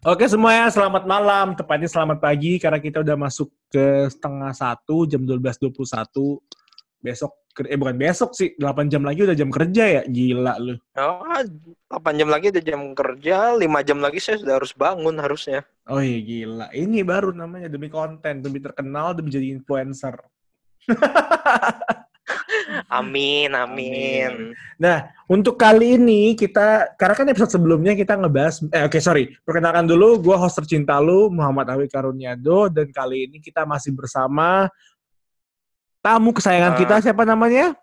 Oke semuanya, selamat malam. Tepatnya selamat pagi karena kita udah masuk ke setengah satu, jam 12.21. Besok, eh bukan besok sih, 8 jam lagi udah jam kerja ya. Gila lu. Oh, 8 jam lagi udah jam kerja, 5 jam lagi saya sudah harus bangun harusnya. Oh iya gila. Ini baru namanya demi konten, demi terkenal, demi jadi influencer. Amin, amin. Nah, untuk kali ini kita, karena kan episode sebelumnya kita ngebahas, eh oke okay, sorry, perkenalkan dulu, gue host tercinta lu, Muhammad Awi Karuniado, dan kali ini kita masih bersama tamu kesayangan uh, kita, siapa namanya?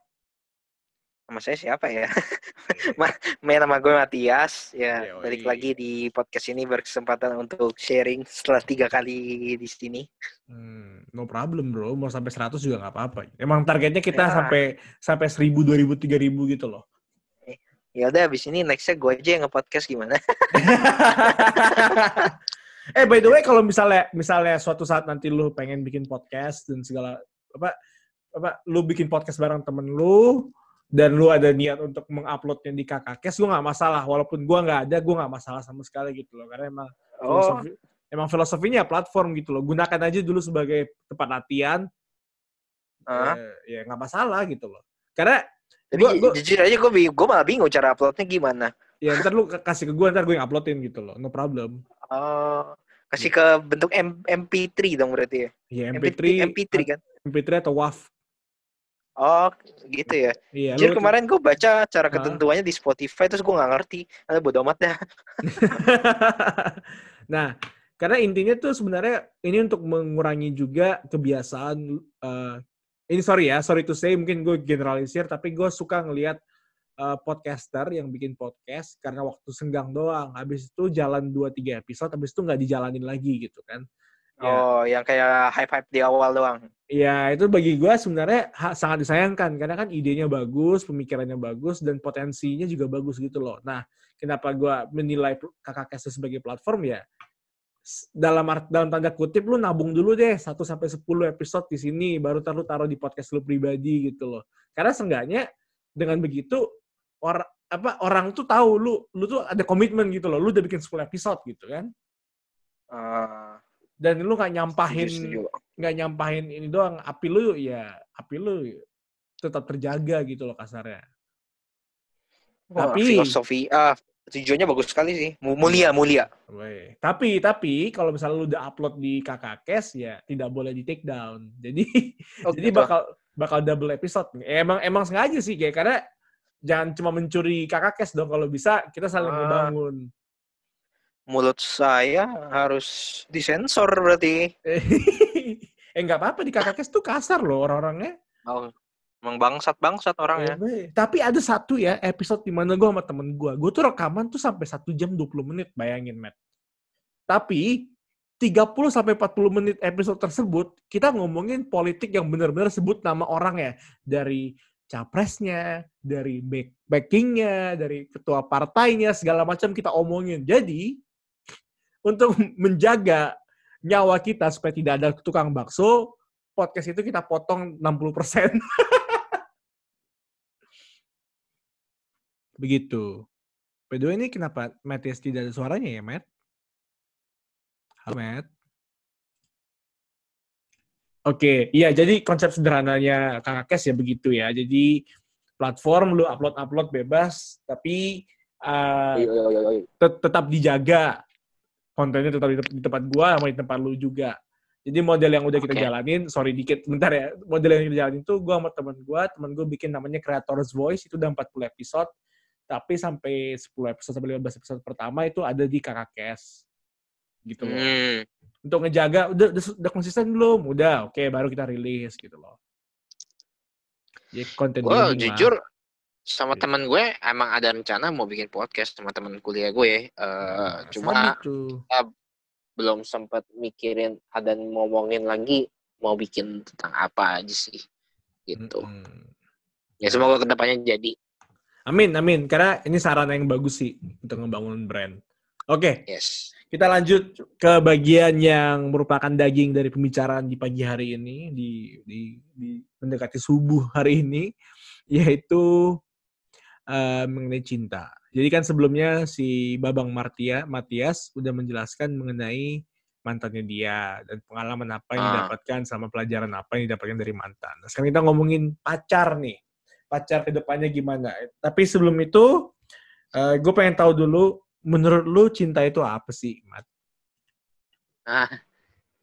Nama saya siapa ya? Main nama gue Matias, ya Yoi. balik lagi di podcast ini berkesempatan untuk sharing setelah tiga kali di sini. Hmm, no problem bro, mau sampai 100 juga nggak apa-apa. Emang targetnya kita ya. sampai sampai 1000, 2000, 3000 gitu loh. Ya udah, abis ini nextnya gue aja yang nge-podcast gimana? eh by the way, kalau misalnya misalnya suatu saat nanti lu pengen bikin podcast dan segala apa apa lu bikin podcast bareng temen lu dan lu ada niat untuk menguploadnya di KKKes, gue nggak masalah. Walaupun gue nggak ada, gue nggak masalah sama sekali gitu loh. Karena emang oh. filosofi, emang filosofinya platform gitu loh. Gunakan aja dulu sebagai tempat latihan. Uh. Ya nggak masalah gitu loh. Karena Jadi, gua, gua, jujur aja gue gue malah bingung cara uploadnya gimana. Ya ntar lu kasih ke gue, ntar gue yang uploadin gitu loh. No problem. Oh, kasih ke bentuk M MP3 dong berarti ya? Iya MP3. MP3 kan? MP3 atau WAV. Oh, gitu ya. Iya, Jadi kemarin gue baca cara ketentuannya di Spotify terus gue nggak ngerti. Ada bodo amat dah. nah, karena intinya tuh sebenarnya ini untuk mengurangi juga kebiasaan uh, ini sorry ya, sorry to say mungkin gue generalisir tapi gue suka ngelihat uh, podcaster yang bikin podcast karena waktu senggang doang. Habis itu jalan 2 3 episode habis itu nggak dijalanin lagi gitu kan. Ya. Oh, yang kayak hype-hype di awal doang. Iya, itu bagi gue sebenarnya sangat disayangkan karena kan idenya bagus, pemikirannya bagus, dan potensinya juga bagus gitu loh. Nah, kenapa gue menilai kakak Kese sebagai platform ya? Dalam dalam tanda kutip lu nabung dulu deh 1 sampai 10 episode di sini baru taruh taruh di podcast lu pribadi gitu loh. Karena seenggaknya dengan begitu orang apa orang tuh tahu lu lu tuh ada komitmen gitu loh. Lu udah bikin 10 episode gitu kan. Uh, dan lu nggak nyampahin nggak nyampahin ini doang api lu ya api lu tetap terjaga gitu loh kasarnya. Wah, tapi filosofi ah tujuannya bagus sekali sih. Mulia mulia. Wey. tapi tapi kalau misalnya lu udah upload di kakak kes ya tidak boleh di take down. Jadi oh, jadi bakal bakal double episode. Emang emang sengaja sih kayak karena jangan cuma mencuri kakak kes dong. Kalau bisa kita saling ah. membangun mulut saya harus disensor berarti. eh nggak apa-apa di kakak kes tuh kasar loh orang-orangnya. Oh, emang bangsat bangsat orangnya. Eh, tapi ada satu ya episode di mana gue sama temen gue, gue tuh rekaman tuh sampai satu jam 20 menit, bayangin Matt. Tapi 30 sampai 40 menit episode tersebut kita ngomongin politik yang benar-benar sebut nama orang ya dari capresnya, dari back backingnya, dari ketua partainya segala macam kita omongin. Jadi untuk menjaga nyawa kita supaya tidak ada tukang bakso, podcast itu kita potong 60%. Begitu. By ini kenapa Matias tidak ada suaranya ya, Matt? Halo, Matt. Oke, iya jadi konsep sederhananya Kakak Kes ya begitu ya. Jadi platform lu upload-upload bebas, tapi uh, tetap dijaga kontennya tetap di, di tempat gua sama di tempat lu juga. Jadi model yang udah kita okay. jalanin, sorry dikit, bentar ya. Model yang kita jalanin tuh gua sama teman gua, teman gua bikin namanya Creator's Voice itu udah 40 episode. Tapi sampai 10 episode sampai 15 episode pertama itu ada di Kakak Kes. Gitu loh. Hmm. Untuk ngejaga udah udah, udah konsisten belum? Udah, oke okay, baru kita rilis gitu loh. Jadi konten Gua jujur sama yeah. teman gue emang ada rencana mau bikin podcast sama teman kuliah gue uh, nah, cuma uh, belum sempat mikirin ada ngomongin lagi mau bikin tentang apa aja sih gitu mm -hmm. ya semoga ke depannya jadi amin amin karena ini saran yang bagus sih untuk membangun brand oke okay. yes kita lanjut ke bagian yang merupakan daging dari pembicaraan di pagi hari ini di di, di mendekati subuh hari ini yaitu uh, mengenai cinta. Jadi kan sebelumnya si Babang Martia, Matias udah menjelaskan mengenai mantannya dia dan pengalaman apa yang ah. didapatkan sama pelajaran apa yang didapatkan dari mantan. Nah, sekarang kita ngomongin pacar nih. Pacar ke depannya gimana. Tapi sebelum itu, uh, gue pengen tahu dulu, menurut lu cinta itu apa sih, Mat? Ah,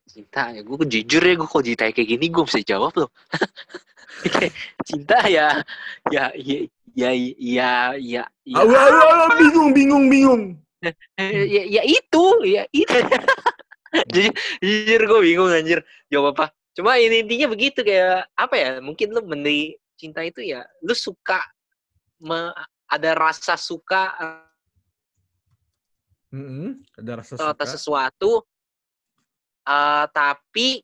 cinta ya gue jujur ya gue kalau ditanya kayak gini gue bisa jawab loh cinta ya ya ya ya ya ya, ya awa, awa, awa, bingung bingung bingung. Ya, ya itu ya itu. Jujur gue bingung anjir. Jawab apa? Cuma ini intinya begitu kayak apa ya mungkin lu mending cinta itu ya lu suka me, ada rasa suka mm -hmm. ada rasa suka atas sesuatu uh, tapi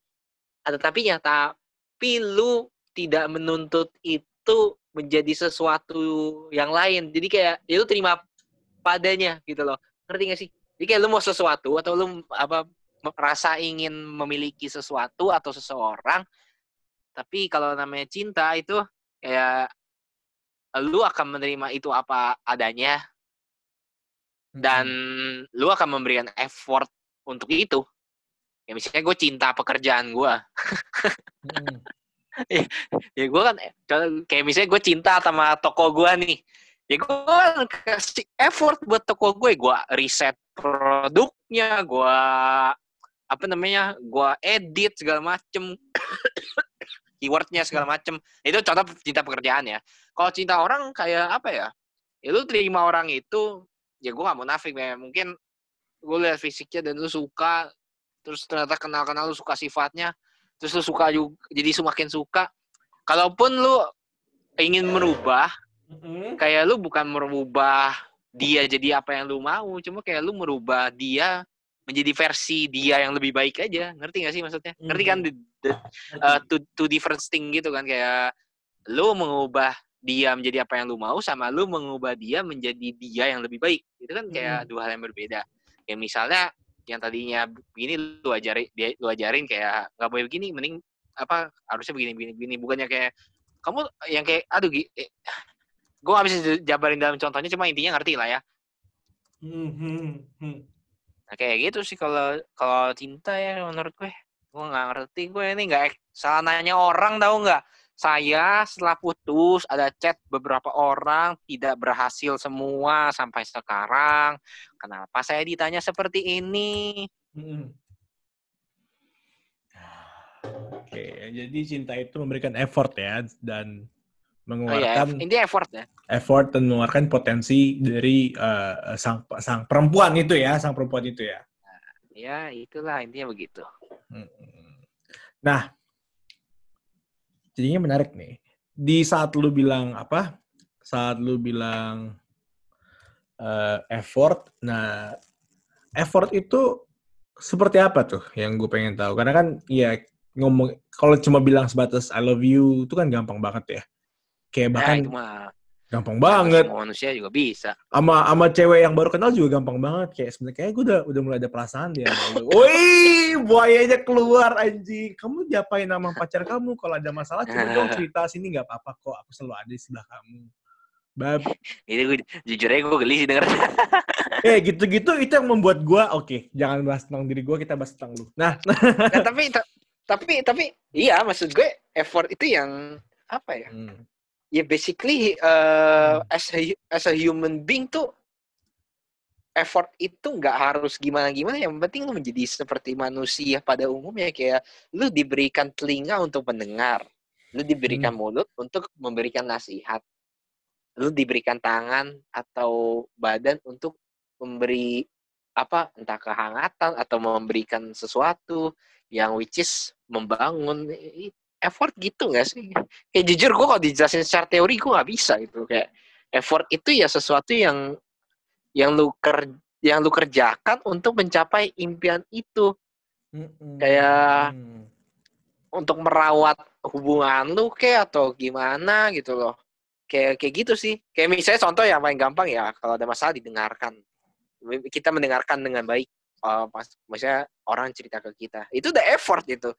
ada tapinya tapi lu tidak menuntut itu menjadi sesuatu yang lain. Jadi kayak ya lu terima padanya gitu loh. Ngerti gak sih? Jadi kayak lu mau sesuatu atau lu apa merasa ingin memiliki sesuatu atau seseorang tapi kalau namanya cinta itu kayak lu akan menerima itu apa adanya. Dan lu akan memberikan effort untuk itu. Ya misalnya gue cinta pekerjaan gue hmm. Ya, ya gue kan kayak misalnya gue cinta sama toko gue nih ya gue kan kasih effort buat toko gue gue riset produknya gue apa namanya gue edit segala macem keywordnya segala macem. Itu contoh cinta pekerjaan ya. Kalau cinta orang kayak apa ya ya terima orang itu ya gue gak mau nafik ya mungkin gue lihat fisiknya dan lu suka terus ternyata kenal-kenal lu suka sifatnya terus lu suka juga jadi semakin suka. Kalaupun lu ingin merubah mm-hmm. kayak lu bukan merubah dia jadi apa yang lu mau cuma kayak lu merubah dia menjadi versi dia yang lebih baik aja. Ngerti gak sih maksudnya? Mm-hmm. ngerti kan? The, the, uh, two, two different thing gitu kan? Kayak lu mengubah dia menjadi apa yang lu mau sama lu mengubah dia menjadi dia yang lebih baik. Itu kan kayak mm-hmm. dua hal yang berbeda. Ya misalnya yang tadinya begini lu ajarin dia lu ajarin kayak nggak boleh begini mending apa harusnya begini begini begini. Bukannya kayak kamu yang kayak aduh eh, gue gak bisa jabarin dalam contohnya cuma intinya ngerti lah ya. Hmm, hmm, hmm. nah kayak gitu sih kalau kalau cinta ya menurut gue. Gue nggak ngerti gue ini nggak salah nanya orang tahu nggak saya setelah putus ada chat beberapa orang tidak berhasil semua sampai sekarang. Kenapa saya ditanya seperti ini? Hmm. Oke, jadi cinta itu memberikan effort ya dan mengeluarkan oh, iya, ini effort ya. Effort dan mengeluarkan potensi dari uh, sang sang perempuan itu ya, sang perempuan itu ya. ya, itulah intinya begitu. Nah, jadinya menarik nih. Di saat lu bilang apa? Saat lu bilang uh, effort, nah effort itu seperti apa tuh yang gue pengen tahu? Karena kan ya ngomong kalau cuma bilang sebatas I love you itu kan gampang banget ya. Kayak ya, bahkan ya, Gampang banget. Semua manusia juga bisa. Sama sama cewek yang baru kenal juga gampang banget. Kayak sebenarnya kayak gue udah udah mulai ada perasaan dia. Woi, buayanya keluar anjing. Kamu diapain nama pacar kamu? Kalau ada masalah coba dong cerita sini nggak apa-apa kok. Aku selalu ada di sebelah kamu. Bab. Ini gue jujur aja gue geli sih denger. eh gitu-gitu itu yang membuat gue oke, okay, jangan bahas tentang diri gue, kita bahas tentang lu. Nah, nah tapi tapi tapi iya maksud gue effort itu yang apa ya? Hmm ya basically uh, as a as a human being tuh effort itu nggak harus gimana-gimana. Yang penting lu menjadi seperti manusia pada umumnya. Kayak lu diberikan telinga untuk mendengar. Lu diberikan hmm. mulut untuk memberikan nasihat. Lu diberikan tangan atau badan untuk memberi apa entah kehangatan atau memberikan sesuatu yang which is membangun effort gitu gak sih? Kayak jujur gue kalau dijelasin secara teori gue gak bisa gitu. Kayak effort itu ya sesuatu yang yang lu ker yang lu kerjakan untuk mencapai impian itu. Mm-hmm. Kayak untuk merawat hubungan lu kayak atau gimana gitu loh. Kayak kayak gitu sih. Kayak misalnya contoh yang paling gampang ya kalau ada masalah didengarkan. Kita mendengarkan dengan baik. Uh, pas, misalnya orang cerita ke kita. Itu udah effort itu.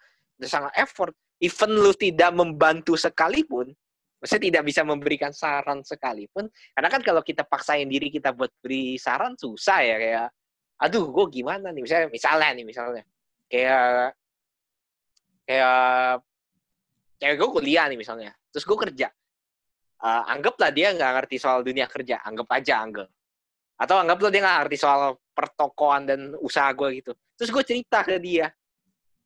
Sangat effort. Even lu tidak membantu sekalipun, Maksudnya tidak bisa memberikan saran sekalipun. Karena kan kalau kita paksain diri kita buat beri saran susah ya kayak aduh gue gimana nih? Misalnya misalnya nih misalnya. Kayak kayak kayak gue kuliah nih misalnya. Terus gue kerja. Uh, anggaplah dia nggak ngerti soal dunia kerja. Anggap aja anggap. Atau anggaplah dia nggak ngerti soal pertokoan dan usaha gue gitu. Terus gue cerita ke dia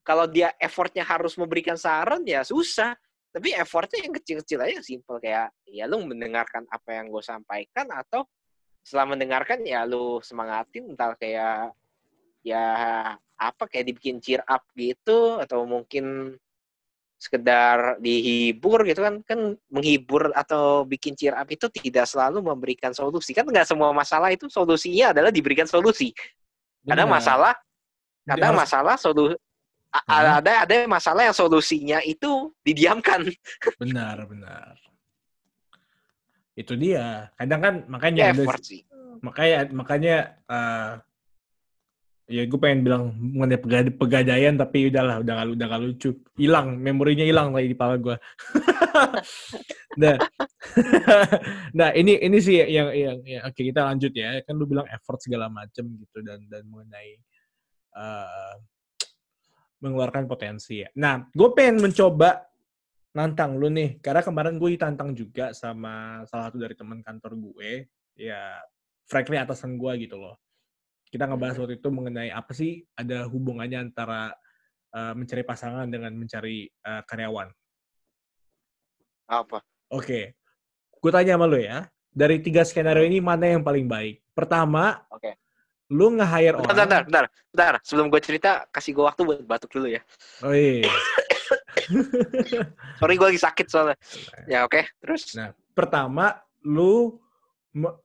kalau dia effortnya harus memberikan saran ya susah. Tapi effortnya yang kecil-kecil aja simple. Kayak ya lu mendengarkan apa yang gue sampaikan atau setelah mendengarkan ya lu semangatin. Entah kayak ya apa kayak dibikin cheer up gitu atau mungkin sekedar dihibur gitu kan. Kan menghibur atau bikin cheer up itu tidak selalu memberikan solusi. Kan nggak semua masalah itu solusinya adalah diberikan solusi. Kadang masalah kadang masalah solusi hmm. ada ada masalah yang solusinya itu didiamkan. Benar, benar. Itu dia. Kadang kan makanya ya, ada, sih. makanya makanya uh, ya gue pengen bilang mengenai pegad pegadaian tapi udahlah udah gak, udah gak lucu hilang memorinya hilang lagi di kepala gue nah nah ini ini sih yang yang ya, oke kita lanjut ya kan lu bilang effort segala macem gitu dan dan mengenai uh, mengeluarkan potensi ya. Nah, gue pengen mencoba nantang lu nih, karena kemarin gue ditantang juga sama salah satu dari teman kantor gue, ya frankly atasan gue gitu loh. Kita ngebahas waktu itu mengenai apa sih ada hubungannya antara uh, mencari pasangan dengan mencari uh, karyawan. Apa? Oke, okay. gue tanya sama lu ya, dari tiga skenario ini mana yang paling baik? Pertama, okay lu nge-hire orang. Bentar, bentar, bentar, bentar. Sebelum gue cerita, kasih gue waktu buat batuk dulu ya. Oh iya. Sorry, gue lagi sakit soalnya. Ya oke, okay. terus. Nah, pertama, lu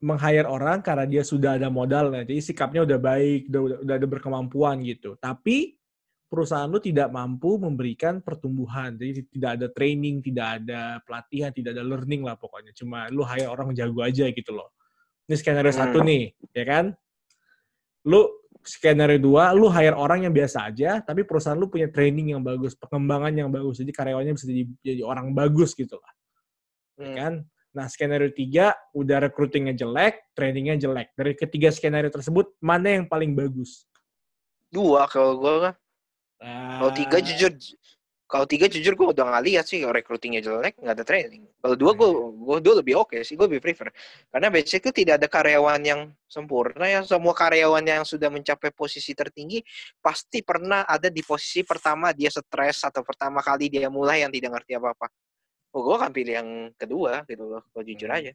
meng-hire orang karena dia sudah ada modal, nah, jadi sikapnya udah baik, udah, udah, udah ada berkemampuan gitu. Tapi perusahaan lu tidak mampu memberikan pertumbuhan, jadi tidak ada training, tidak ada pelatihan, tidak ada learning lah pokoknya. Cuma lu hire orang jago aja gitu loh. Ini skenario hmm. satu nih, ya kan? Lu skenario dua, lu hire orang yang biasa aja, tapi perusahaan lu punya training yang bagus, pengembangan yang bagus, jadi karyawannya bisa jadi, jadi orang bagus gitu lah. Ya hmm. kan? Nah, skenario tiga, udah recruitingnya jelek, trainingnya jelek. Dari ketiga skenario tersebut, mana yang paling bagus? Dua kalau gue kan. Kalau tiga ah. jujur, kalau tiga jujur gue udah nggak lihat sih recruitingnya jelek nggak ada training kalau dua gue iya. gue dua lebih oke okay sih gue lebih prefer karena basically tidak ada karyawan yang sempurna ya semua karyawan yang sudah mencapai posisi tertinggi pasti pernah ada di posisi pertama dia stres atau pertama kali dia mulai yang tidak ngerti apa apa oh gue akan pilih yang kedua gitu loh kalau jujur hmm. aja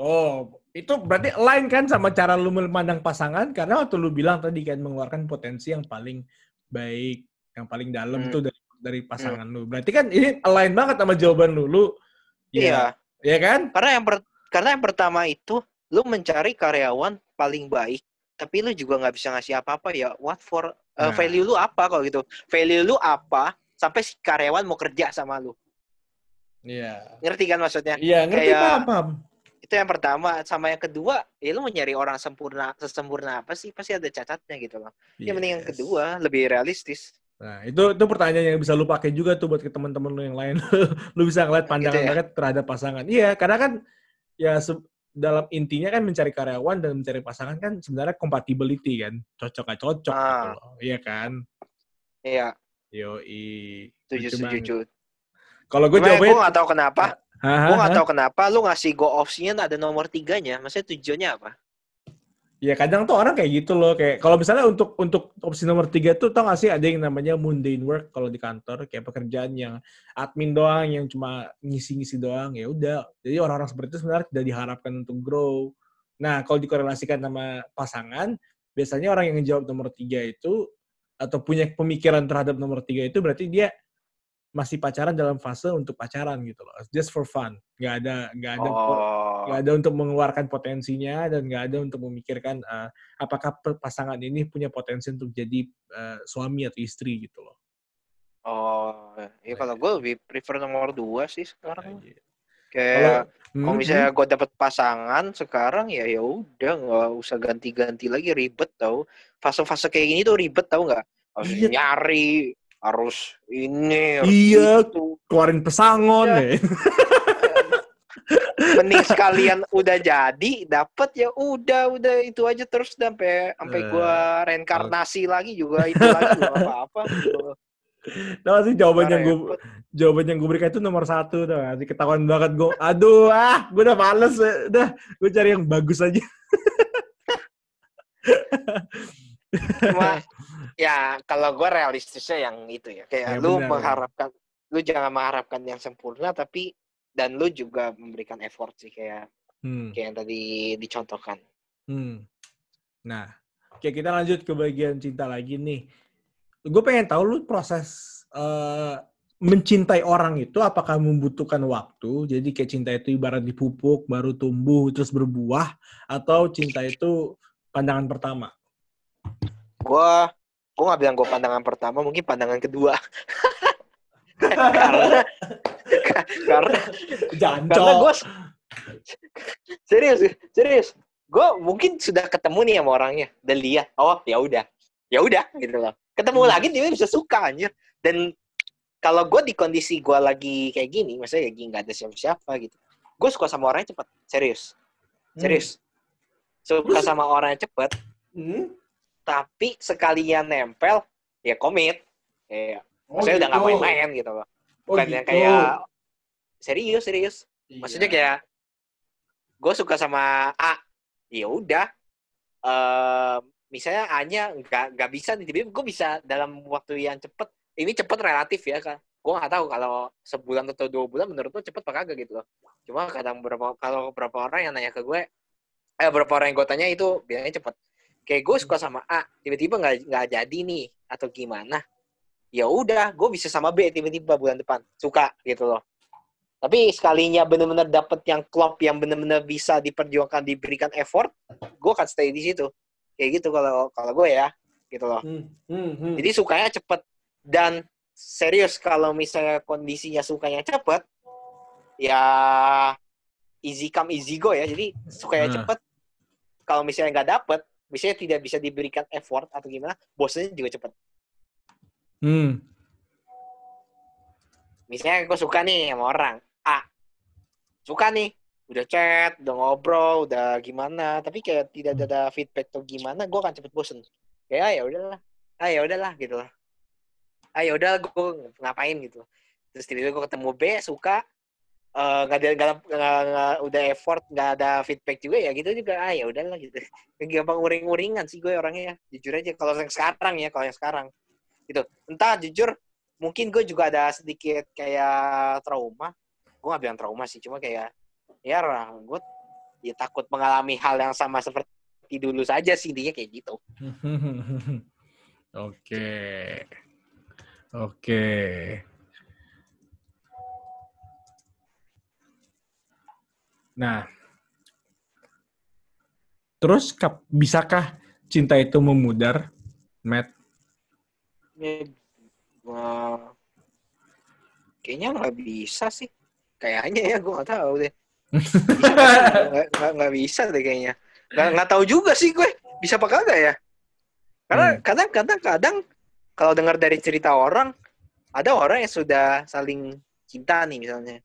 Oh, itu berarti lain kan sama cara lu memandang pasangan karena waktu lu bilang tadi kan mengeluarkan potensi yang paling baik, yang paling dalam hmm. tuh dari dari hmm. pasangan hmm. lu. Berarti kan ini align banget sama jawaban lu. Lu ya, iya. Iya kan? Karena yang per, karena yang pertama itu lu mencari karyawan paling baik, tapi lu juga nggak bisa ngasih apa-apa ya. What for uh, value lu apa kalau gitu? Value lu apa sampai si karyawan mau kerja sama lu? Iya. Ngerti kan maksudnya? Iya, ngerti Kayak, paham, Itu yang pertama, sama yang kedua, ya lu mau nyari orang sempurna, sesempurna apa sih? Pasti ada cacatnya gitu loh. Yes. Yang penting yang kedua, lebih realistis. Nah, itu itu pertanyaan yang bisa lu pakai juga tuh buat ke teman-teman lu yang lain. lu bisa ngeliat gitu pandangan gitu ya? mereka terhadap pasangan. Iya, karena kan ya dalam intinya kan mencari karyawan dan mencari pasangan kan sebenarnya compatibility kan. Cocok gak cocok ah. gitu loh. Iya kan? Iya. Yo, Setuju, setuju. Kalau gue jawabnya... Gue gak tau kenapa. Gue gak tau kenapa lu ngasih go option ada nomor tiganya. Maksudnya tujuannya apa? Ya kadang tuh orang kayak gitu loh. Kayak kalau misalnya untuk untuk opsi nomor tiga tuh tau gak sih ada yang namanya mundane work kalau di kantor. Kayak pekerjaan yang admin doang yang cuma ngisi-ngisi doang. Ya udah. Jadi orang-orang seperti itu sebenarnya tidak diharapkan untuk grow. Nah kalau dikorelasikan sama pasangan biasanya orang yang menjawab nomor tiga itu atau punya pemikiran terhadap nomor tiga itu berarti dia masih pacaran dalam fase untuk pacaran gitu loh, just for fun, nggak ada nggak ada oh. nggak ada untuk mengeluarkan potensinya dan nggak ada untuk memikirkan uh, apakah pasangan ini punya potensi untuk jadi uh, suami atau istri gitu loh. Oh, ya kalau gue lebih prefer nomor dua sih sekarang. Nah, Kayak kalau hmm, misalnya hmm. gue dapet pasangan sekarang ya ya udah nggak usah ganti-ganti lagi ribet tau. Fase-fase kayak gini tuh ribet tau nggak? Harus iya. nyari harus ini harus iya itu. keluarin pesangon ya. mending sekalian udah jadi dapet ya udah udah itu aja terus sampai sampai gue eh, reinkarnasi uh, lagi juga itu lagi apa-apa. Nah sih jawaban yang gue jawaban yang gue berikan itu nomor satu tuh nanti ketahuan banget gue aduh ah gue udah males udah gue cari yang bagus aja cuma ya kalau gue realistisnya yang itu ya kayak ya, lu benar, mengharapkan lu jangan mengharapkan yang sempurna tapi dan lu juga memberikan effort sih kayak hmm. kayak yang tadi dicontohkan. Hmm. Nah, oke kita lanjut ke bagian cinta lagi nih. Gue pengen tahu lu proses uh, mencintai orang itu apakah membutuhkan waktu? Jadi kayak cinta itu ibarat dipupuk baru tumbuh terus berbuah atau cinta itu pandangan pertama? Gua gua nggak bilang gue pandangan pertama, mungkin pandangan kedua. karena karena Jancok. karena gue serius serius gue mungkin sudah ketemu nih sama orangnya dan lihat oh ya udah ya udah gitu loh ketemu hmm. lagi dia bisa suka anjir dan kalau gue di kondisi gue lagi kayak gini maksudnya lagi nggak ada siapa-siapa gitu gue suka sama orangnya cepet serius hmm. serius hmm. suka sama orangnya cepet hmm. Tapi sekalian nempel ya komit kayak Oh, Maksudnya gitu. udah nggak gitu. main-main gitu loh. Oh, Bukan oh, yang kayak serius serius. Iya. Maksudnya kayak gue suka sama A, ya udah. Uh, misalnya A-nya nggak nggak bisa nih, tapi gue bisa dalam waktu yang cepet. Ini cepet relatif ya kan. Gue nggak tahu kalau sebulan atau dua bulan menurut lo cepet apa kagak gitu loh. Cuma kadang berapa kalau beberapa orang yang nanya ke gue, eh beberapa orang yang gue tanya itu bilangnya cepet. Kayak gue suka sama A, tiba-tiba nggak nggak jadi nih atau gimana? Ya udah gue bisa sama B tiba-tiba bulan depan. Suka gitu loh. Tapi sekalinya benar-benar dapet yang klop yang benar-benar bisa diperjuangkan diberikan effort gue akan stay di situ. Kayak gitu kalau kalau gue ya gitu loh. Hmm, hmm, hmm. jadi sukanya cepet. Dan serius kalau misalnya kondisinya sukanya cepet ya easy come easy go ya. Jadi sukanya hmm. cepet. Kalau misalnya nggak dapet misalnya tidak bisa diberikan effort atau gimana bosnya juga cepet Hmm. Misalnya gue suka nih sama orang A, suka nih, udah chat, udah ngobrol, udah gimana, tapi kayak tidak ada feedback atau gimana, gue akan cepet bosen. Kayak ah, ya udahlah, ah ya udahlah gitu lah. Ah ya udah gue ngapain gitu. Terus tiba-tiba gue ketemu B, suka, nggak uh, ada nggak udah effort nggak ada feedback juga ya gitu juga. Ah ya udahlah gitu. Gampang uring-uringan sih gue orangnya. Jujur aja kalau yang sekarang ya kalau yang sekarang. Gitu. Entah jujur mungkin gue juga ada sedikit kayak trauma. Gue gak bilang trauma sih cuma kayak ya gue ya takut mengalami hal yang sama seperti dulu saja sih intinya kayak gitu. Oke. Oke nah terus bisakah cinta itu memudar Matt? Ya kayaknya nggak bisa sih. Kayaknya ya gue nggak tahu deh. Nggak? Bisa deh kayaknya. Nggak tahu juga sih gue. Bisa apa kagak ya? Karena hmm. kadang kadang kadang kalau dengar dari cerita orang ada orang yang sudah saling cinta nih misalnya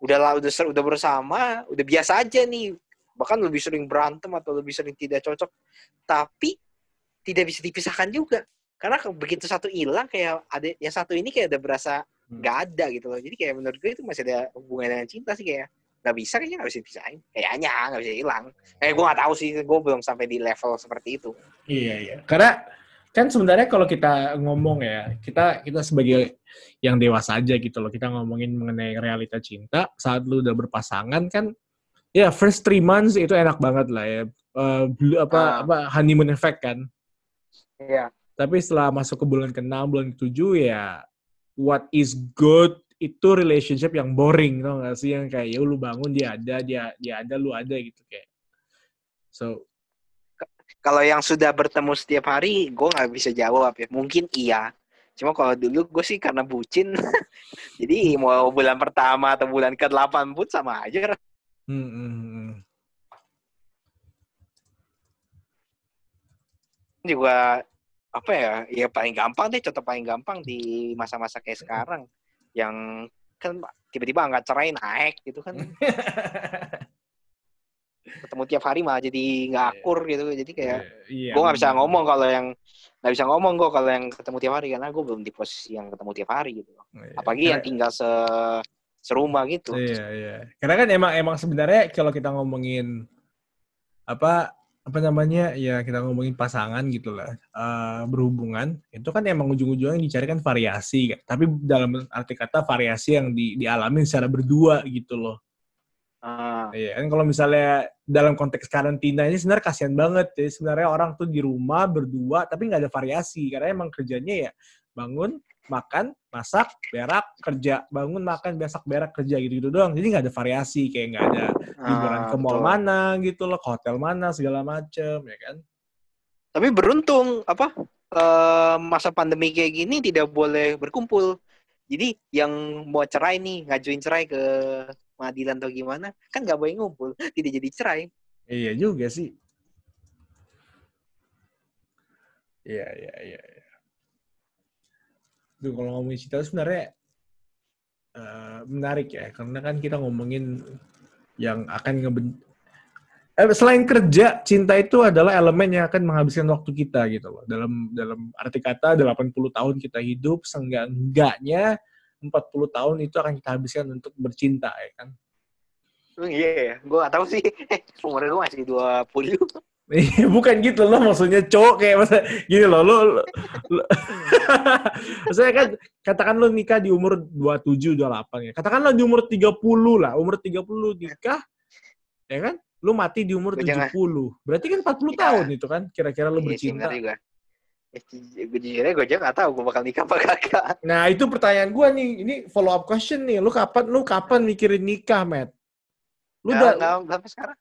udah lah udah udah bersama udah biasa aja nih. Bahkan lebih sering berantem atau lebih sering tidak cocok. Tapi tidak bisa dipisahkan juga. Karena begitu satu hilang kayak ada yang satu ini kayak udah berasa hmm. nggak hmm. ada gitu loh. Jadi kayak menurut gue itu masih ada hubungan dengan cinta sih kayak nggak bisa kayaknya nggak bisa dipisahin. Kayaknya nggak bisa hilang. Kayak gue nggak tahu sih gue belum sampai di level seperti itu. Iya iya. Karena kan sebenarnya kalau kita ngomong ya kita kita sebagai yang dewasa aja gitu loh kita ngomongin mengenai realita cinta saat lu udah berpasangan kan ya first three months itu enak banget lah ya. Uh, apa uh. apa honeymoon effect kan. Iya. Tapi setelah masuk ke bulan ke-6, bulan ke-7 ya what is good itu relationship yang boring tau gak sih? Yang kayak ya lu bangun dia ada dia dia ada lu ada gitu kayak. So kalau yang sudah bertemu setiap hari gue nggak bisa jawab ya. Mungkin iya. Cuma kalau dulu gue sih karena bucin. Jadi mau bulan pertama atau bulan ke delapan pun sama aja. Hmm, hmm, hmm. juga apa ya ya paling gampang deh contoh paling gampang di masa-masa kayak sekarang. Yang kan tiba-tiba angka cerai naik gitu kan ketemu tiap hari malah jadi nggak iya. akur gitu jadi kayak yeah, gue nggak bisa ngomong kalau yang nggak bisa ngomong gue kalau yang ketemu tiap hari karena gue belum di posisi yang ketemu tiap hari gitu yeah. apalagi yang tinggal se serumah gitu iya yeah, iya yeah. karena kan emang emang sebenarnya kalau kita ngomongin apa apa namanya ya kita ngomongin pasangan gitu lah uh, berhubungan itu kan emang ujung-ujungnya dicarikan variasi kan tapi dalam arti kata variasi yang di, dialami secara berdua gitu loh Ah. Iya kan kalau misalnya dalam konteks karantina ini sebenarnya kasihan banget ya. Sebenarnya orang tuh di rumah berdua tapi nggak ada variasi. Karena emang kerjanya ya bangun makan masak berak kerja. Bangun makan besak berak kerja gitu gitu doang. Jadi nggak ada variasi. Kayak nggak ada liburan ah, ke mall mana gitu loh ke hotel mana segala macem ya kan? Tapi beruntung apa uh, masa pandemi kayak gini tidak boleh berkumpul. Jadi yang mau cerai nih ngajuin cerai ke pengadilan atau gimana kan nggak boleh ngumpul tidak jadi cerai iya juga sih iya iya iya ya. Duh, kalau ngomongin cinta sebenarnya uh, menarik ya karena kan kita ngomongin yang akan ngeben eh, selain kerja, cinta itu adalah elemen yang akan menghabiskan waktu kita gitu loh. Dalam dalam arti kata 80 tahun kita hidup, seenggak-enggaknya 40 tahun itu akan kita habiskan untuk bercinta ya kan. Iya ya, gue gak tahu sih. Umur gue masih 20. Iya, bukan gitu loh maksudnya cowok kayak masa gini loh lo, lo, lo maksudnya kan katakan lo nikah di umur 27 28 ya katakan lo di umur 30 lah umur 30 nikah ya kan lo mati di umur Gua 70 jangan. berarti kan 40 ya. tahun itu kan kira-kira lo iya bercinta iya, jujurnya gue aja gak tau gue bakal nikah apa kagak. Nah itu pertanyaan gue nih, ini follow up question nih. Lu kapan lu kapan mikirin nikah, Matt? Lu udah gak, sampai sekarang.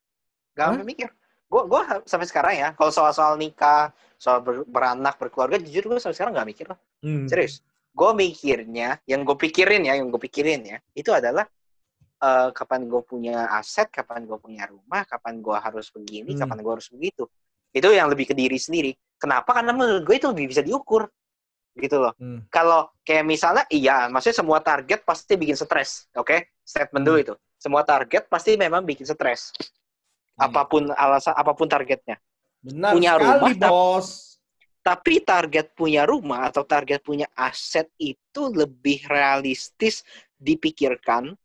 Gak sampai mikir. Gue gue sampai sekarang ya, kalau soal-soal nikah, soal ber, beranak, berkeluarga, jujur gue sampai sekarang gak mikir loh. Hmm. Serius. Gue mikirnya, yang gue pikirin ya, yang gue pikirin ya, itu adalah uh, kapan gue punya aset, kapan gue punya rumah, kapan gue harus begini, hmm. kapan gue harus begitu. Itu yang lebih ke diri sendiri Kenapa? Karena menurut gue itu lebih bisa diukur gitu loh. Hmm. Kalau kayak misalnya, iya, maksudnya semua target pasti bikin stres, oke? Okay? Statement hmm. dulu itu. Semua target pasti memang bikin stres. Hmm. Apa pun alasan, apa pun targetnya. Benar punya sekali, rumah, bos. Tapi target punya rumah atau target punya aset itu lebih realistis dipikirkan,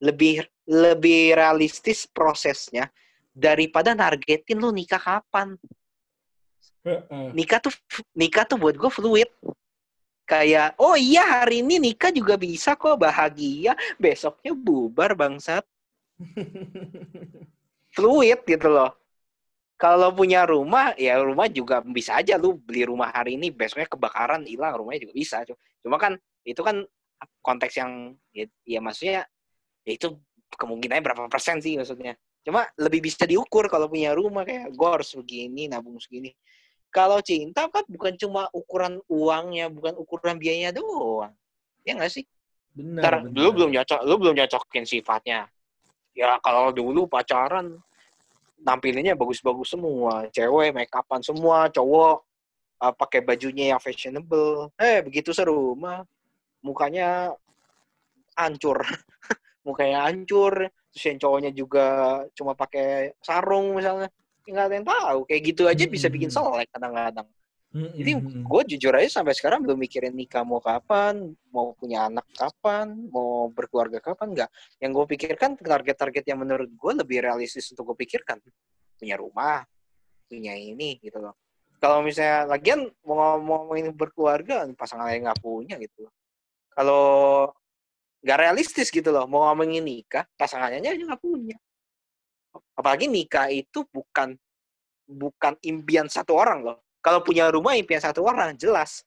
lebih lebih realistis prosesnya daripada nargetin lo nikah kapan nikah tuh nikah tuh buat gue fluid. Kayak oh iya hari ini nikah juga bisa kok bahagia. Besoknya bubar bangsat. Fluid gitu loh. Kalau punya rumah ya rumah juga bisa aja. Lu beli rumah hari ini besoknya kebakaran hilang rumahnya juga bisa. Cuma kan itu kan konteks yang ya, ya maksudnya ya itu kemungkinannya berapa persen sih maksudnya. Cuma lebih bisa diukur kalau punya rumah kayak gue harus begini nabung segini kalau cinta kan bukan cuma ukuran uangnya, bukan ukuran biayanya doang. Ya nggak sih? Benar. Ntar, benar. Lu belum nyocok, lu belum nyocokin sifatnya. Ya kalau dulu pacaran nampilinnya bagus-bagus semua, cewek make upan semua, cowok uh, pakai bajunya yang fashionable. Eh begitu seru mah mukanya hancur. mukanya hancur, terus yang cowoknya juga cuma pakai sarung misalnya nggak ada yang tahu kayak gitu aja bisa bikin selek kadang-kadang jadi gue jujur aja sampai sekarang belum mikirin nikah mau kapan, mau punya anak kapan, mau berkeluarga kapan, enggak. Yang gue pikirkan target-target yang menurut gue lebih realistis untuk gue pikirkan. Punya rumah, punya ini gitu loh. Kalau misalnya lagian mau ngomongin berkeluarga, pasangan lain nggak punya gitu. Kalau nggak realistis gitu loh, mau ngomongin nikah, pasangannya aja nggak punya apalagi nikah itu bukan bukan impian satu orang loh. Kalau punya rumah impian satu orang jelas.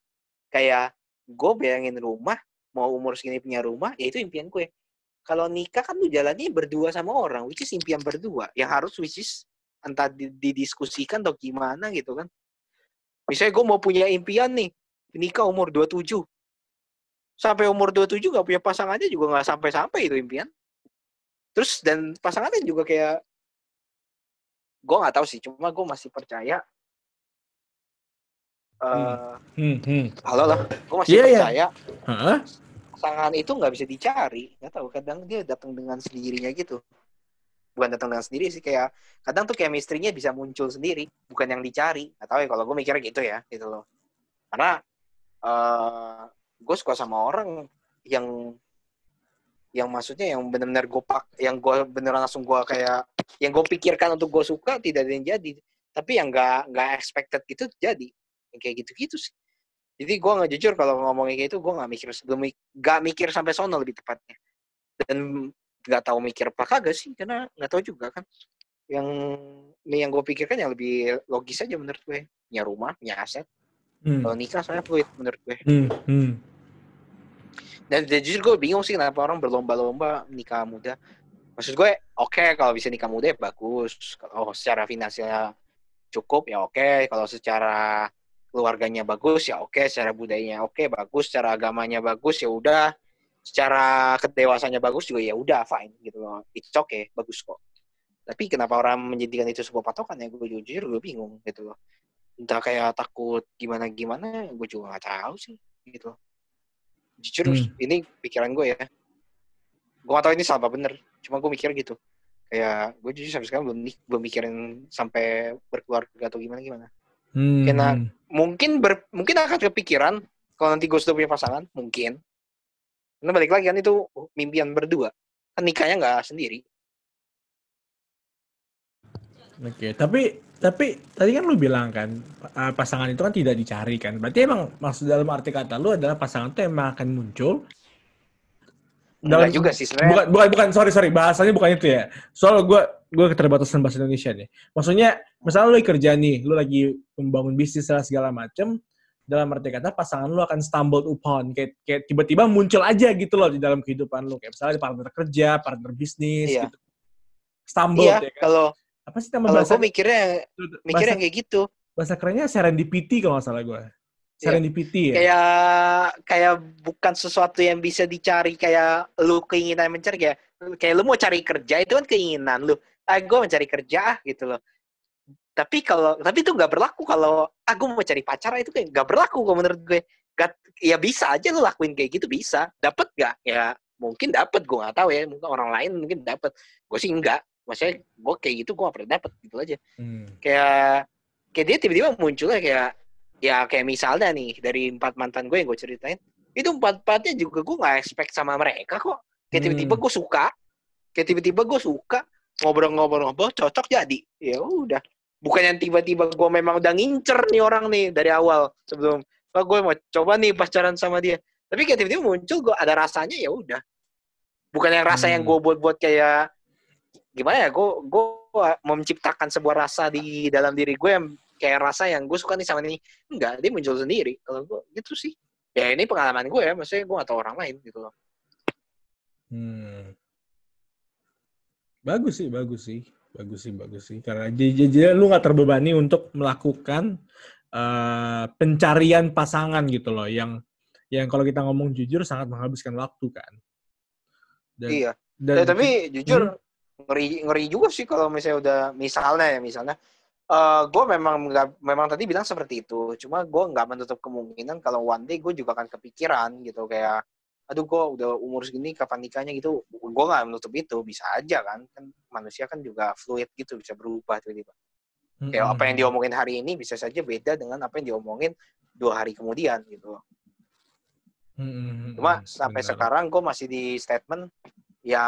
Kayak gue bayangin rumah mau umur segini punya rumah, ya itu impian gue. Kalau nikah kan lu jalannya berdua sama orang, which is impian berdua. Yang harus which is entah didiskusikan atau gimana gitu kan. Misalnya gue mau punya impian nih, nikah umur 27. Sampai umur 27 gak punya pasangannya juga gak sampai-sampai itu impian. Terus dan pasangannya juga kayak gue nggak tahu sih cuma gue masih percaya uh, hmm. Hmm, hmm. halo lah gue masih yeah, iya. percaya yeah. Huh? pasangan itu nggak bisa dicari nggak tahu kadang dia datang dengan sendirinya gitu bukan datang dengan sendiri sih kayak kadang tuh kayak misterinya bisa muncul sendiri bukan yang dicari nggak tahu ya kalau gue mikirnya gitu ya gitu loh karena uh, gue suka sama orang yang yang maksudnya yang benar-benar gue pak yang gue beneran langsung gue kayak yang gue pikirkan untuk gue suka tidak ada yang jadi. Tapi yang nggak nggak expected gitu jadi. Yang kayak gitu-gitu sih. Jadi gue nggak jujur kalau ngomongin kayak itu gue nggak mikir sebelum nggak mikir sampai sono lebih tepatnya. Dan nggak tahu mikir apa kagak sih karena nggak tahu juga kan. Yang yang gue pikirkan yang lebih logis aja menurut gue. Punya rumah punya aset. Hmm. kalau nikah saya fluid menurut gue. Hmm. Hmm. Dan, dan jujur gue bingung sih kenapa orang berlomba-lomba nikah muda. Maksud gue oke okay, kalau bisa nikah muda ya bagus. Kalau secara finansialnya cukup ya oke. Okay. kalau secara keluarganya bagus ya oke okay. secara budayanya oke okay, bagus. Secara agamanya bagus ya udah. Secara kedewasanya bagus juga ya udah fine gitu loh. It's okay bagus kok. Tapi kenapa orang menjadikan itu sebuah patokan ya? Gue jujur gue bingung gitu loh. Entah kayak takut gimana gimana gue juga nggak tahu sih gitu. Loh jujur hmm. ini pikiran gue ya. Gue gak tau ini salah bener cuma gue mikir gitu kayak gue jujur sampai sekarang belum belum mikirin sampai berkeluarga atau gimana gimana hmm. karena mungkin ber, mungkin akan kepikiran kalau nanti gue sudah punya pasangan mungkin karena balik lagi kan itu mimpian berdua kan nikahnya nggak sendiri oke okay. tapi tapi tadi kan lu bilang kan pasangan itu kan tidak dicari kan. Berarti emang maksud dalam arti kata lu adalah pasangan itu emang akan muncul dalam Enggak juga sih sebenarnya. Bukan, bukan, bukan, sorry, sorry, bahasanya bukan itu ya. Soal gue gue keterbatasan bahasa Indonesia nih. Maksudnya, misalnya lu kerja nih, lu lagi membangun bisnis dan segala macem, dalam arti kata pasangan lu akan stumbled upon, kayak, kayak tiba-tiba muncul aja gitu loh di dalam kehidupan lu. Kayak misalnya partner kerja, partner bisnis, iya. gitu. Stumbled iya, ya kan? kalau apa sih nama bahasa? Kalau gue mikirnya mikirnya kayak gitu. Bahasa kerennya serendipity kalau nggak salah gue. Iya. Serendipity ya. Kayak kayak bukan sesuatu yang bisa dicari kayak lu keinginan mencari kayak kayak lu mau cari kerja itu kan keinginan lu. Ah gue mencari kerja gitu loh. Tapi kalau tapi itu nggak berlaku kalau aku ah, mau cari pacar itu kayak nggak berlaku kalau menurut gue. Gak, ya bisa aja lu lakuin kayak gitu bisa. Dapat gak? Ya mungkin dapat gue nggak tahu ya mungkin orang lain mungkin dapat gue sih enggak maksudnya gue kayak gitu gue gak pernah dapet gitu aja hmm. kayak kayak dia tiba-tiba munculnya kayak ya kayak misalnya nih dari empat mantan gue yang gue ceritain itu empat empatnya juga gue nggak expect sama mereka kok. Kayak tiba-tiba hmm. gue suka kayak tiba-tiba gue suka ngobrol-ngobrol-ngobrol cocok jadi. Ya udah. Bukan yang tiba-tiba gue memang udah ngincer nih orang nih dari awal sebelum. Oh, gue mau coba nih pacaran sama dia. Tapi kayak tiba-tiba muncul gue ada rasanya ya udah. Bukan yang rasa hmm. yang gue buat-buat kayak gimana ya gue gue menciptakan sebuah rasa di dalam diri gue yang kayak rasa yang gue suka nih sama ini enggak dia muncul sendiri. Kalau gue gitu sih. Ya ini pengalaman gue ya. Maksudnya gue atau orang lain gitu loh. Hmm. bagus sih bagus sih. Bagus sih bagus sih. Karena jadi lu nggak terbebani untuk melakukan uh, pencarian pasangan gitu loh. Yang yang kalau kita ngomong jujur sangat menghabiskan waktu kan. Dan, iya. dan, ya, tapi jujur hmm? ngeri ngeri juga sih kalau misalnya udah misalnya ya misalnya uh, gue memang nggak memang tadi bilang seperti itu. Cuma gue nggak menutup kemungkinan kalau one day gue juga akan kepikiran gitu. Kayak aduh gue udah umur segini kapan nikahnya? Gitu. Gue nggak menutup itu. Bisa aja kan. Kan manusia kan juga fluid gitu bisa berubah tiba-tiba. Mm-hmm. kayak apa yang diomongin hari ini bisa saja beda dengan apa yang diomongin dua hari kemudian gitu. Mm-hmm. cuma sampai Benar. sekarang gue masih di statement ya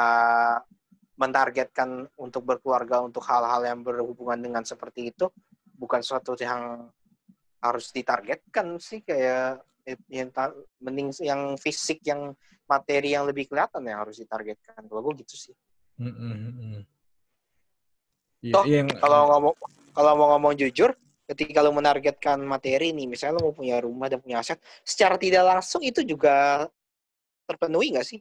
mentargetkan untuk berkeluarga untuk hal-hal yang berhubungan dengan seperti itu bukan suatu yang harus ditargetkan sih kayak yang mending yang fisik yang materi yang lebih kelihatan yang harus ditargetkan. Kalau gue gitu sih. Mm-hmm. Toh, yang, kalau ngomong kalau mau ngomong jujur ketika lo menargetkan materi nih misalnya lo mau punya rumah dan punya aset secara tidak langsung itu juga terpenuhi nggak sih?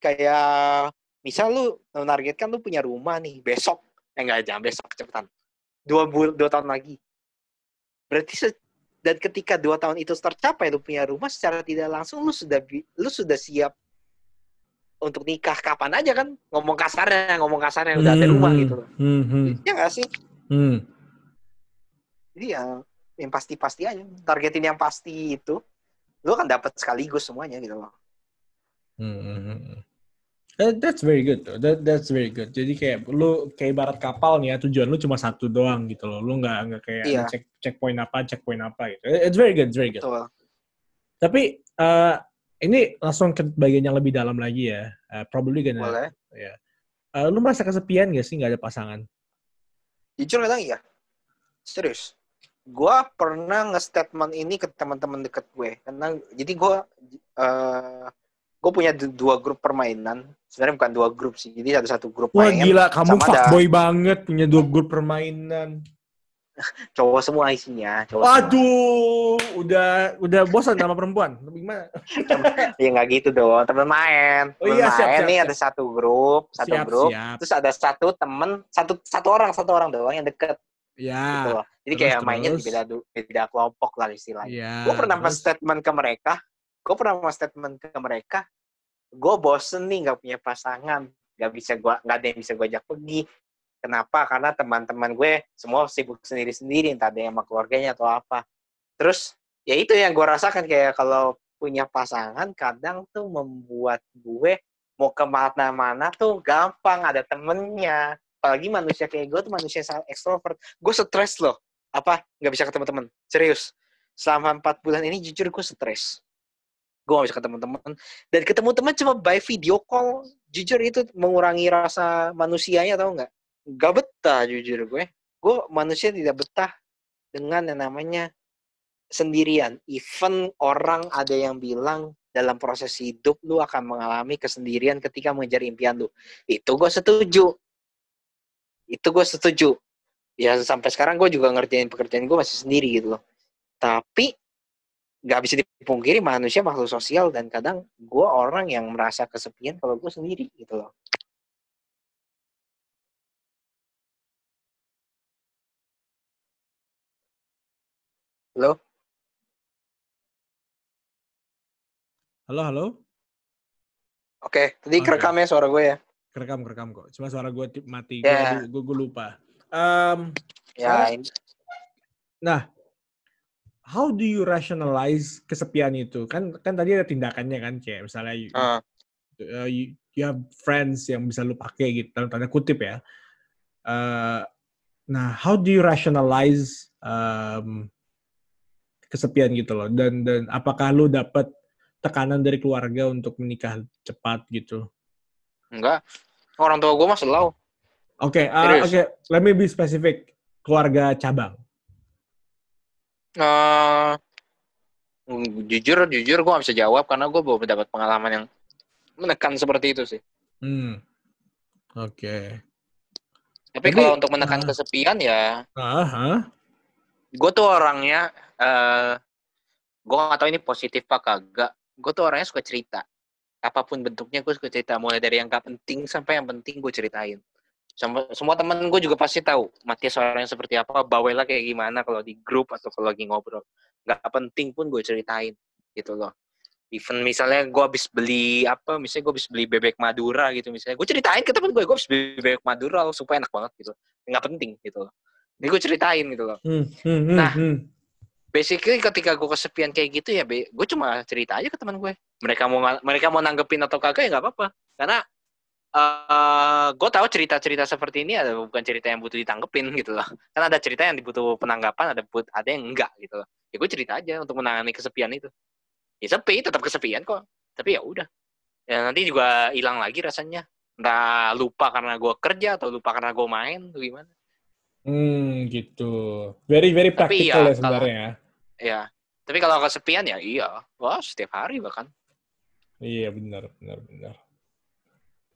Kayak misal lu menargetkan lu punya rumah nih besok eh enggak jangan besok cepetan. Dua bul dua tahun lagi. Berarti se dan ketika dua tahun itu tercapai lu punya rumah secara tidak langsung lu sudah lu sudah siap untuk nikah. Kapan aja kan ngomong kasarnya ngomong kasarnya udah ada rumah hmm, gitu loh. hmm, hmm. ya nggak sih? Hmm. jadi ya yang pasti-pasti aja. Targetin yang pasti itu lu akan dapat sekaligus semuanya gitu loh. Hmm. That, that's very good tuh. That, that's very good. Jadi kayak lu kayak barat kapal nih ya tujuan lu cuma satu doang gitu loh. Lu nggak nggak kayak iya. cek checkpoint apa checkpoint apa gitu. It's very good, it's very good. Betul. Tapi uh, ini langsung ke bagian yang lebih dalam lagi ya. Uh, probably gonna. Boleh. Ya. Uh, lu merasa kesepian gak sih nggak ada pasangan? Jujur kadang iya. Serius. Gua pernah nge-statement ini ke teman-teman deket gue. Karena jadi gua uh, gue punya dua grup permainan sebenarnya bukan dua grup sih jadi ada satu grup wah main, gila kamu fuckboy ada... banget punya dua grup permainan cowok semua isinya cowok Waduh, semua. udah udah bosan sama perempuan gimana ya nggak gitu dong teman main temen oh, iya, siap, main siap, nih siap. ada satu grup satu siap, grup siap. terus ada satu temen satu satu orang satu orang doang yang deket ya gitu jadi terus, kayak terus. mainnya di beda beda kelompok lah istilahnya ya, gue pernah terus. statement ke mereka gue pernah mau statement ke mereka gue bosen nih nggak punya pasangan nggak bisa gue nggak ada yang bisa gue ajak pergi. Kenapa? Karena teman-teman gue semua sibuk sendiri-sendiri entah ada yang sama keluarganya atau apa. Terus ya itu yang gue rasakan kayak kalau punya pasangan kadang tuh membuat gue mau ke mana-mana tuh gampang ada temennya. Apalagi manusia kayak gue tuh manusia sangat ekstrovert. Gue stres loh. Apa? Nggak bisa ketemu temen. Serius. Selama empat bulan ini jujur gue stres gue gak bisa ketemu teman. Dan ketemu teman cuma by video call. Jujur itu mengurangi rasa manusianya tau nggak? Gak betah jujur gue. Gue manusia tidak betah dengan yang namanya sendirian. Even orang ada yang bilang dalam proses hidup lu akan mengalami kesendirian ketika mengejar impian lu. Itu gue setuju. Itu gue setuju. Ya sampai sekarang gue juga ngerjain pekerjaan gue masih sendiri gitu loh. Tapi nggak bisa dipungkiri manusia makhluk sosial dan kadang gue orang yang merasa kesepian kalau gue sendiri gitu loh. Halo? Halo, halo? Oke, tadi okay. kerekamnya suara gue ya? Kerekam, kerekam kok. Cuma suara gue mati, yeah. gue, gue, lupa. Um, ya, ini. Nah, how do you rationalize kesepian itu? Kan kan tadi ada tindakannya kan, kayak misalnya you, uh. Uh, you, you have friends yang bisa lu pakai gitu, dalam tanda kutip ya. Uh, nah, how do you rationalize um, kesepian gitu loh? Dan dan apakah lu dapat tekanan dari keluarga untuk menikah cepat gitu? Enggak. Orang tua gue mah selalu. Oke, okay, uh, oke. Okay. Let me be specific. Keluarga cabang. Uh, jujur, jujur gue gak bisa jawab karena gue belum mendapat pengalaman yang menekan seperti itu sih. Hmm. Oke. Okay. Tapi kalau untuk menekan uh, kesepian ya, uh, huh? gue tuh orangnya, uh, gue gak tahu ini positif apa kagak. Gue tuh orangnya suka cerita. Apa pun bentuknya gue suka cerita. Mulai dari yang gak penting sampai yang penting gue ceritain semua, semua temen gue juga pasti tahu Matias orangnya seperti apa, bawelnya kayak gimana kalau di grup atau kalau lagi ngobrol. Gak penting pun gue ceritain gitu loh. Even misalnya gue habis beli apa, misalnya gue habis beli bebek Madura gitu misalnya, gue ceritain ke temen gue, gue habis beli bebek Madura loh, supaya enak banget gitu. Nggak penting gitu loh. Ini gue ceritain gitu loh. Hmm, hmm, hmm, nah, hmm. basically ketika gue kesepian kayak gitu ya, gue cuma cerita aja ke teman gue. Mereka mau mereka mau nanggepin atau kagak ya nggak apa-apa. Karena uh, eh, gue tahu cerita-cerita seperti ini ada bukan cerita yang butuh ditanggepin gitu loh. Kan ada cerita yang dibutuh penanggapan, ada but ada yang enggak gitu loh. Ya gue cerita aja untuk menangani kesepian itu. Ya sepi, tetap kesepian kok. Tapi ya udah. Ya nanti juga hilang lagi rasanya. Entah lupa karena gue kerja atau lupa karena gue main atau gimana. Hmm, gitu. Very very practical ya, ya sebenarnya ya. Ya. Tapi kalau kesepian ya iya. Wah, setiap hari bahkan. Iya, benar, benar, benar.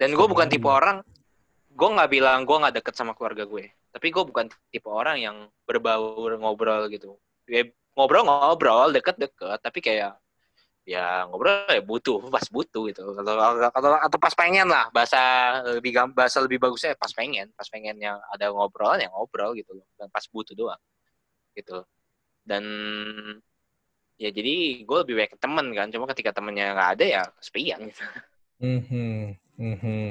Dan gue bukan tipe orang, gue nggak bilang gue nggak deket sama keluarga gue. Tapi gue bukan tipe orang yang berbaur ngobrol gitu. Ya, ngobrol-ngobrol, deket-deket, tapi kayak ya ngobrol ya butuh pas butuh gitu. Atau, atau atau pas pengen lah bahasa lebih bahasa lebih bagusnya pas pengen. Pas pengen yang ada ngobrol yang ngobrol gitu loh. Dan pas butuh doang gitu. Dan ya jadi gue lebih baik temen kan. Cuma ketika temennya nggak ada ya sepian gitu. Mm-hmm. Mm-hmm.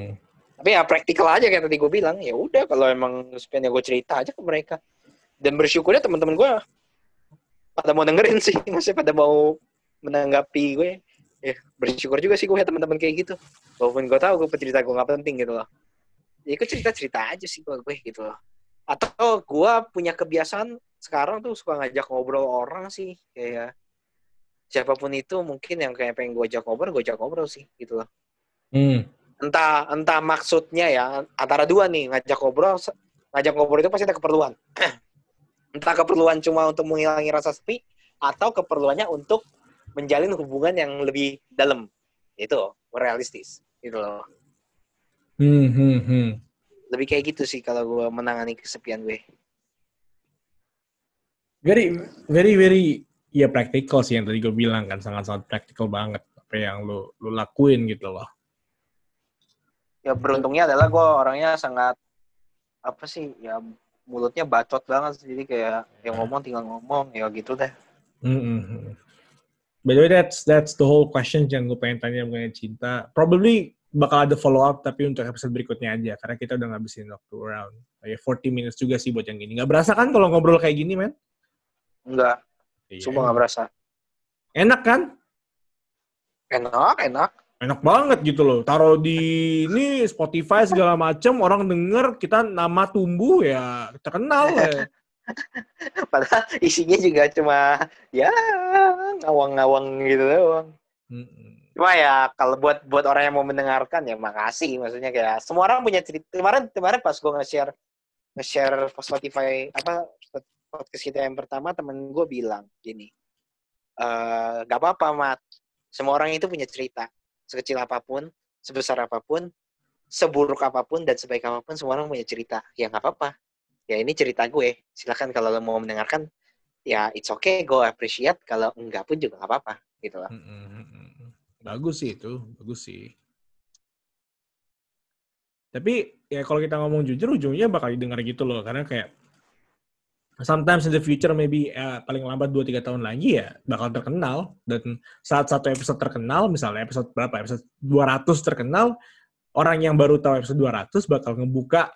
Tapi ya praktikal aja kayak tadi gue bilang. Ya udah kalau emang sepiannya gue cerita aja ke mereka. Dan bersyukurnya teman-teman gue pada mau dengerin sih, masih pada mau menanggapi gue ya bersyukur juga sih gue ya teman-teman kayak gitu walaupun gue tahu gue cerita gue nggak penting gitu loh ya gue cerita cerita aja sih gue gue gitu loh atau gue punya kebiasaan sekarang tuh suka ngajak ngobrol orang sih kayak siapa pun itu mungkin yang kayak pengen gue ajak ngobrol gue ajak ngobrol sih gitu loh hmm. Entah entah maksudnya ya antara dua nih ngajak ngobrol ngajak ngobrol itu pasti ada keperluan. Entah keperluan cuma untuk menghilangi rasa sepi atau keperluannya untuk menjalin hubungan yang lebih dalam. Itu realistis gitu loh. Hmm, hmm, hmm. lebih kayak gitu sih kalau gue menangani kesepian gue. Very very very ya praktikal sih yang tadi gue bilang kan sangat sangat praktikal banget apa yang lu lu lakuin gitu loh ya beruntungnya adalah gue orangnya sangat apa sih ya mulutnya bacot banget jadi kayak yang ngomong tinggal ngomong ya gitu deh. Mm-hmm. By the way, that's that's the whole question yang gue pengen tanya mengenai cinta. Probably bakal ada follow up tapi untuk episode berikutnya aja karena kita udah ngabisin waktu around ya 40 minutes juga sih buat yang gini. Gak berasa kan kalau ngobrol kayak gini, men? Enggak. Iya. Cuma gak berasa. Enak kan? Enak, enak enak banget gitu loh. Taruh di ini Spotify segala macam orang denger kita nama tumbuh ya terkenal ya. Padahal isinya juga cuma ya ngawang-ngawang gitu doang. Cuma ya kalau buat buat orang yang mau mendengarkan ya makasih maksudnya kayak semua orang punya cerita. Kemarin kemarin pas gue nge-share nge-share Spotify apa podcast kita yang pertama temen gue bilang gini. Uh, gak apa-apa mat semua orang itu punya cerita sekecil apa pun, sebesar apa pun, seburuk apa pun dan sebaik apa pun semua orang punya cerita. Ya nggak apa-apa. Ya ini cerita gue. Silakan kalau lo mau mendengarkan, ya it's okay, gue appreciate. Kalau enggak pun juga nggak apa-apa, gitu lah. Bagus sih itu, bagus sih. Tapi ya kalau kita ngomong jujur, ujungnya bakal didengar gitu loh. Karena kayak sometimes in the future maybe uh, paling lambat 2 3 tahun lagi ya bakal terkenal dan saat satu episode terkenal misalnya episode berapa episode 200 terkenal orang yang baru tahu episode 200 bakal ngebuka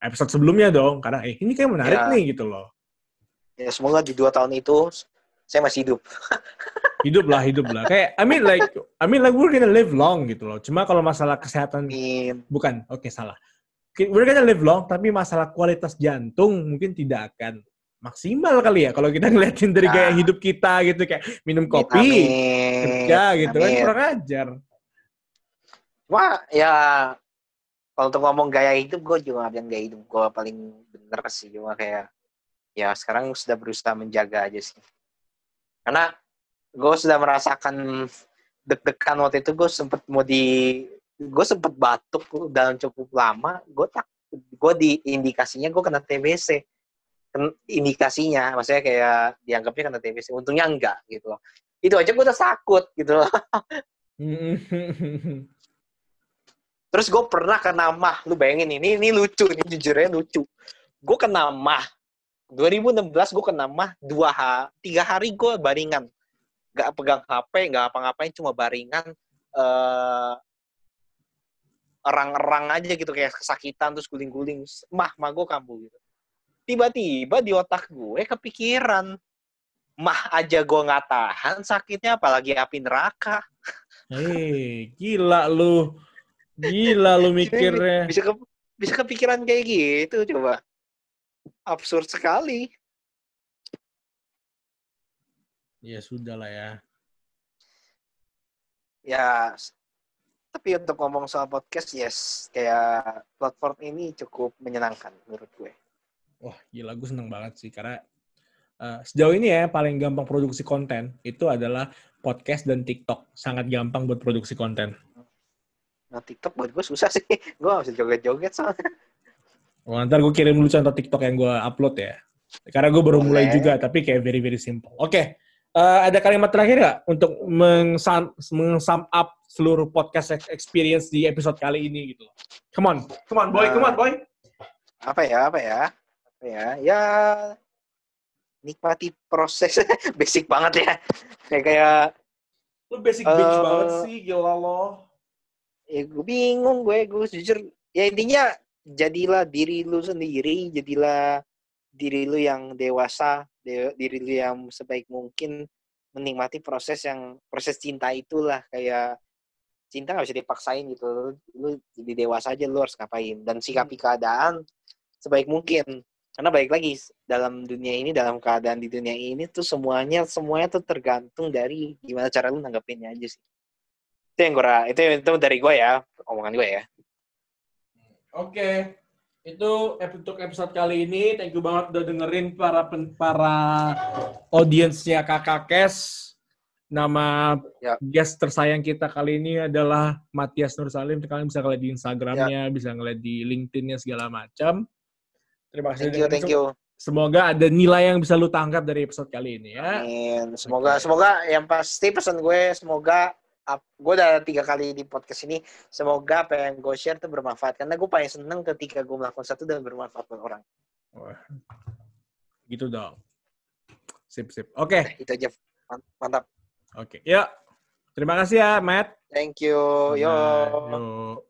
episode sebelumnya dong karena eh ini kayak menarik ya. nih gitu loh. Ya semoga di dua tahun itu saya masih hidup. hidup lah, hidup lah. Kayak I mean like I mean like we're gonna live long gitu loh. Cuma kalau masalah kesehatan Amin. bukan, oke okay, salah. We're gonna live long, tapi masalah kualitas jantung mungkin tidak akan maksimal kali ya kalau kita ngeliatin dari gaya nah. hidup kita gitu kayak minum kopi Amin. kerja gitu kan kurang ajar. Wah ya kalau untuk ngomong gaya hidup gue juga gak bilang gaya hidup gue paling bener sih cuma kayak ya sekarang sudah berusaha menjaga aja sih karena gue sudah merasakan deg-degan waktu itu gue sempet mau di gue sempet batuk dalam cukup lama gue tak gue di indikasinya gue kena TBC indikasinya, maksudnya kayak dianggapnya kena TBC, untungnya enggak gitu loh. Itu aja gue udah takut gitu loh. Terus gue pernah kena mah, lu bayangin ini, ini lucu, ini jujurnya lucu. Gue kena mah, 2016 gue kena mah dua ha tiga hari gue baringan, gak pegang HP, gak apa-ngapain, cuma baringan, uh, erang-erang aja gitu. Kayak kesakitan terus guling-guling, mah mah gue kambuh gitu tiba-tiba di otak gue kepikiran mah aja gue nggak tahan sakitnya apalagi api neraka. Hei, gila lu. Gila lu mikirnya. Bisa ke, bisa kepikiran kayak gitu coba. Absurd sekali. Ya sudah lah ya. Ya, tapi untuk ngomong soal podcast, yes, kayak platform ini cukup menyenangkan menurut gue. Wah, gila gue seneng banget sih karena uh, sejauh ini ya paling gampang produksi konten itu adalah podcast dan TikTok. Sangat gampang buat produksi konten. Nah, TikTok buat gue susah sih. gue gak bisa joget-joget soalnya. Oh, ntar gue kirim dulu contoh TikTok yang gue upload ya. Karena gue baru mulai juga, tapi kayak very, very simple. Oke, okay. uh, ada kalimat terakhir nggak untuk meng-sum, meng-sum up seluruh podcast experience di episode kali ini gitu? Come on, come on boy, come on boy. Apa ya, apa ya? Ya ya nikmati proses. Basic banget ya. Kayak kayak lu basic uh, bitch banget sih gila lo. ya gue bingung gue gue jujur ya intinya jadilah diri lu sendiri jadilah diri lu yang dewasa diri lu yang sebaik mungkin menikmati proses yang proses cinta itulah. Kayak cinta nggak bisa dipaksain gitu. Lu jadi dewasa aja lu harus ngapain? Dan sikapi hmm. keadaan sebaik mungkin karena baik lagi dalam dunia ini dalam keadaan di dunia ini tuh semuanya semuanya tuh tergantung dari gimana cara lu nanggepinnya aja sih itu yang gue itu itu dari gue ya omongan gue ya oke okay. itu untuk episode kali ini thank you banget udah dengerin para para audiensnya kakak Kes nama ya. guest tersayang kita kali ini adalah Matias Nur Salim. Kalian bisa ngeliat di Instagramnya, ya. bisa ngeliat di LinkedIn-nya segala macam. Terima kasih. Thank you, thank you. Semoga ada nilai yang bisa lu tangkap dari episode kali ini ya. Amin. Semoga, okay. semoga yang pasti pesan gue, semoga gue udah tiga kali di podcast ini semoga apa yang gue share tuh bermanfaat karena gue paling seneng ketika gue melakukan satu dan bermanfaat buat orang Wah. gitu dong sip sip oke okay. itu aja mantap oke okay. ya terima kasih ya Matt thank you yo, yo.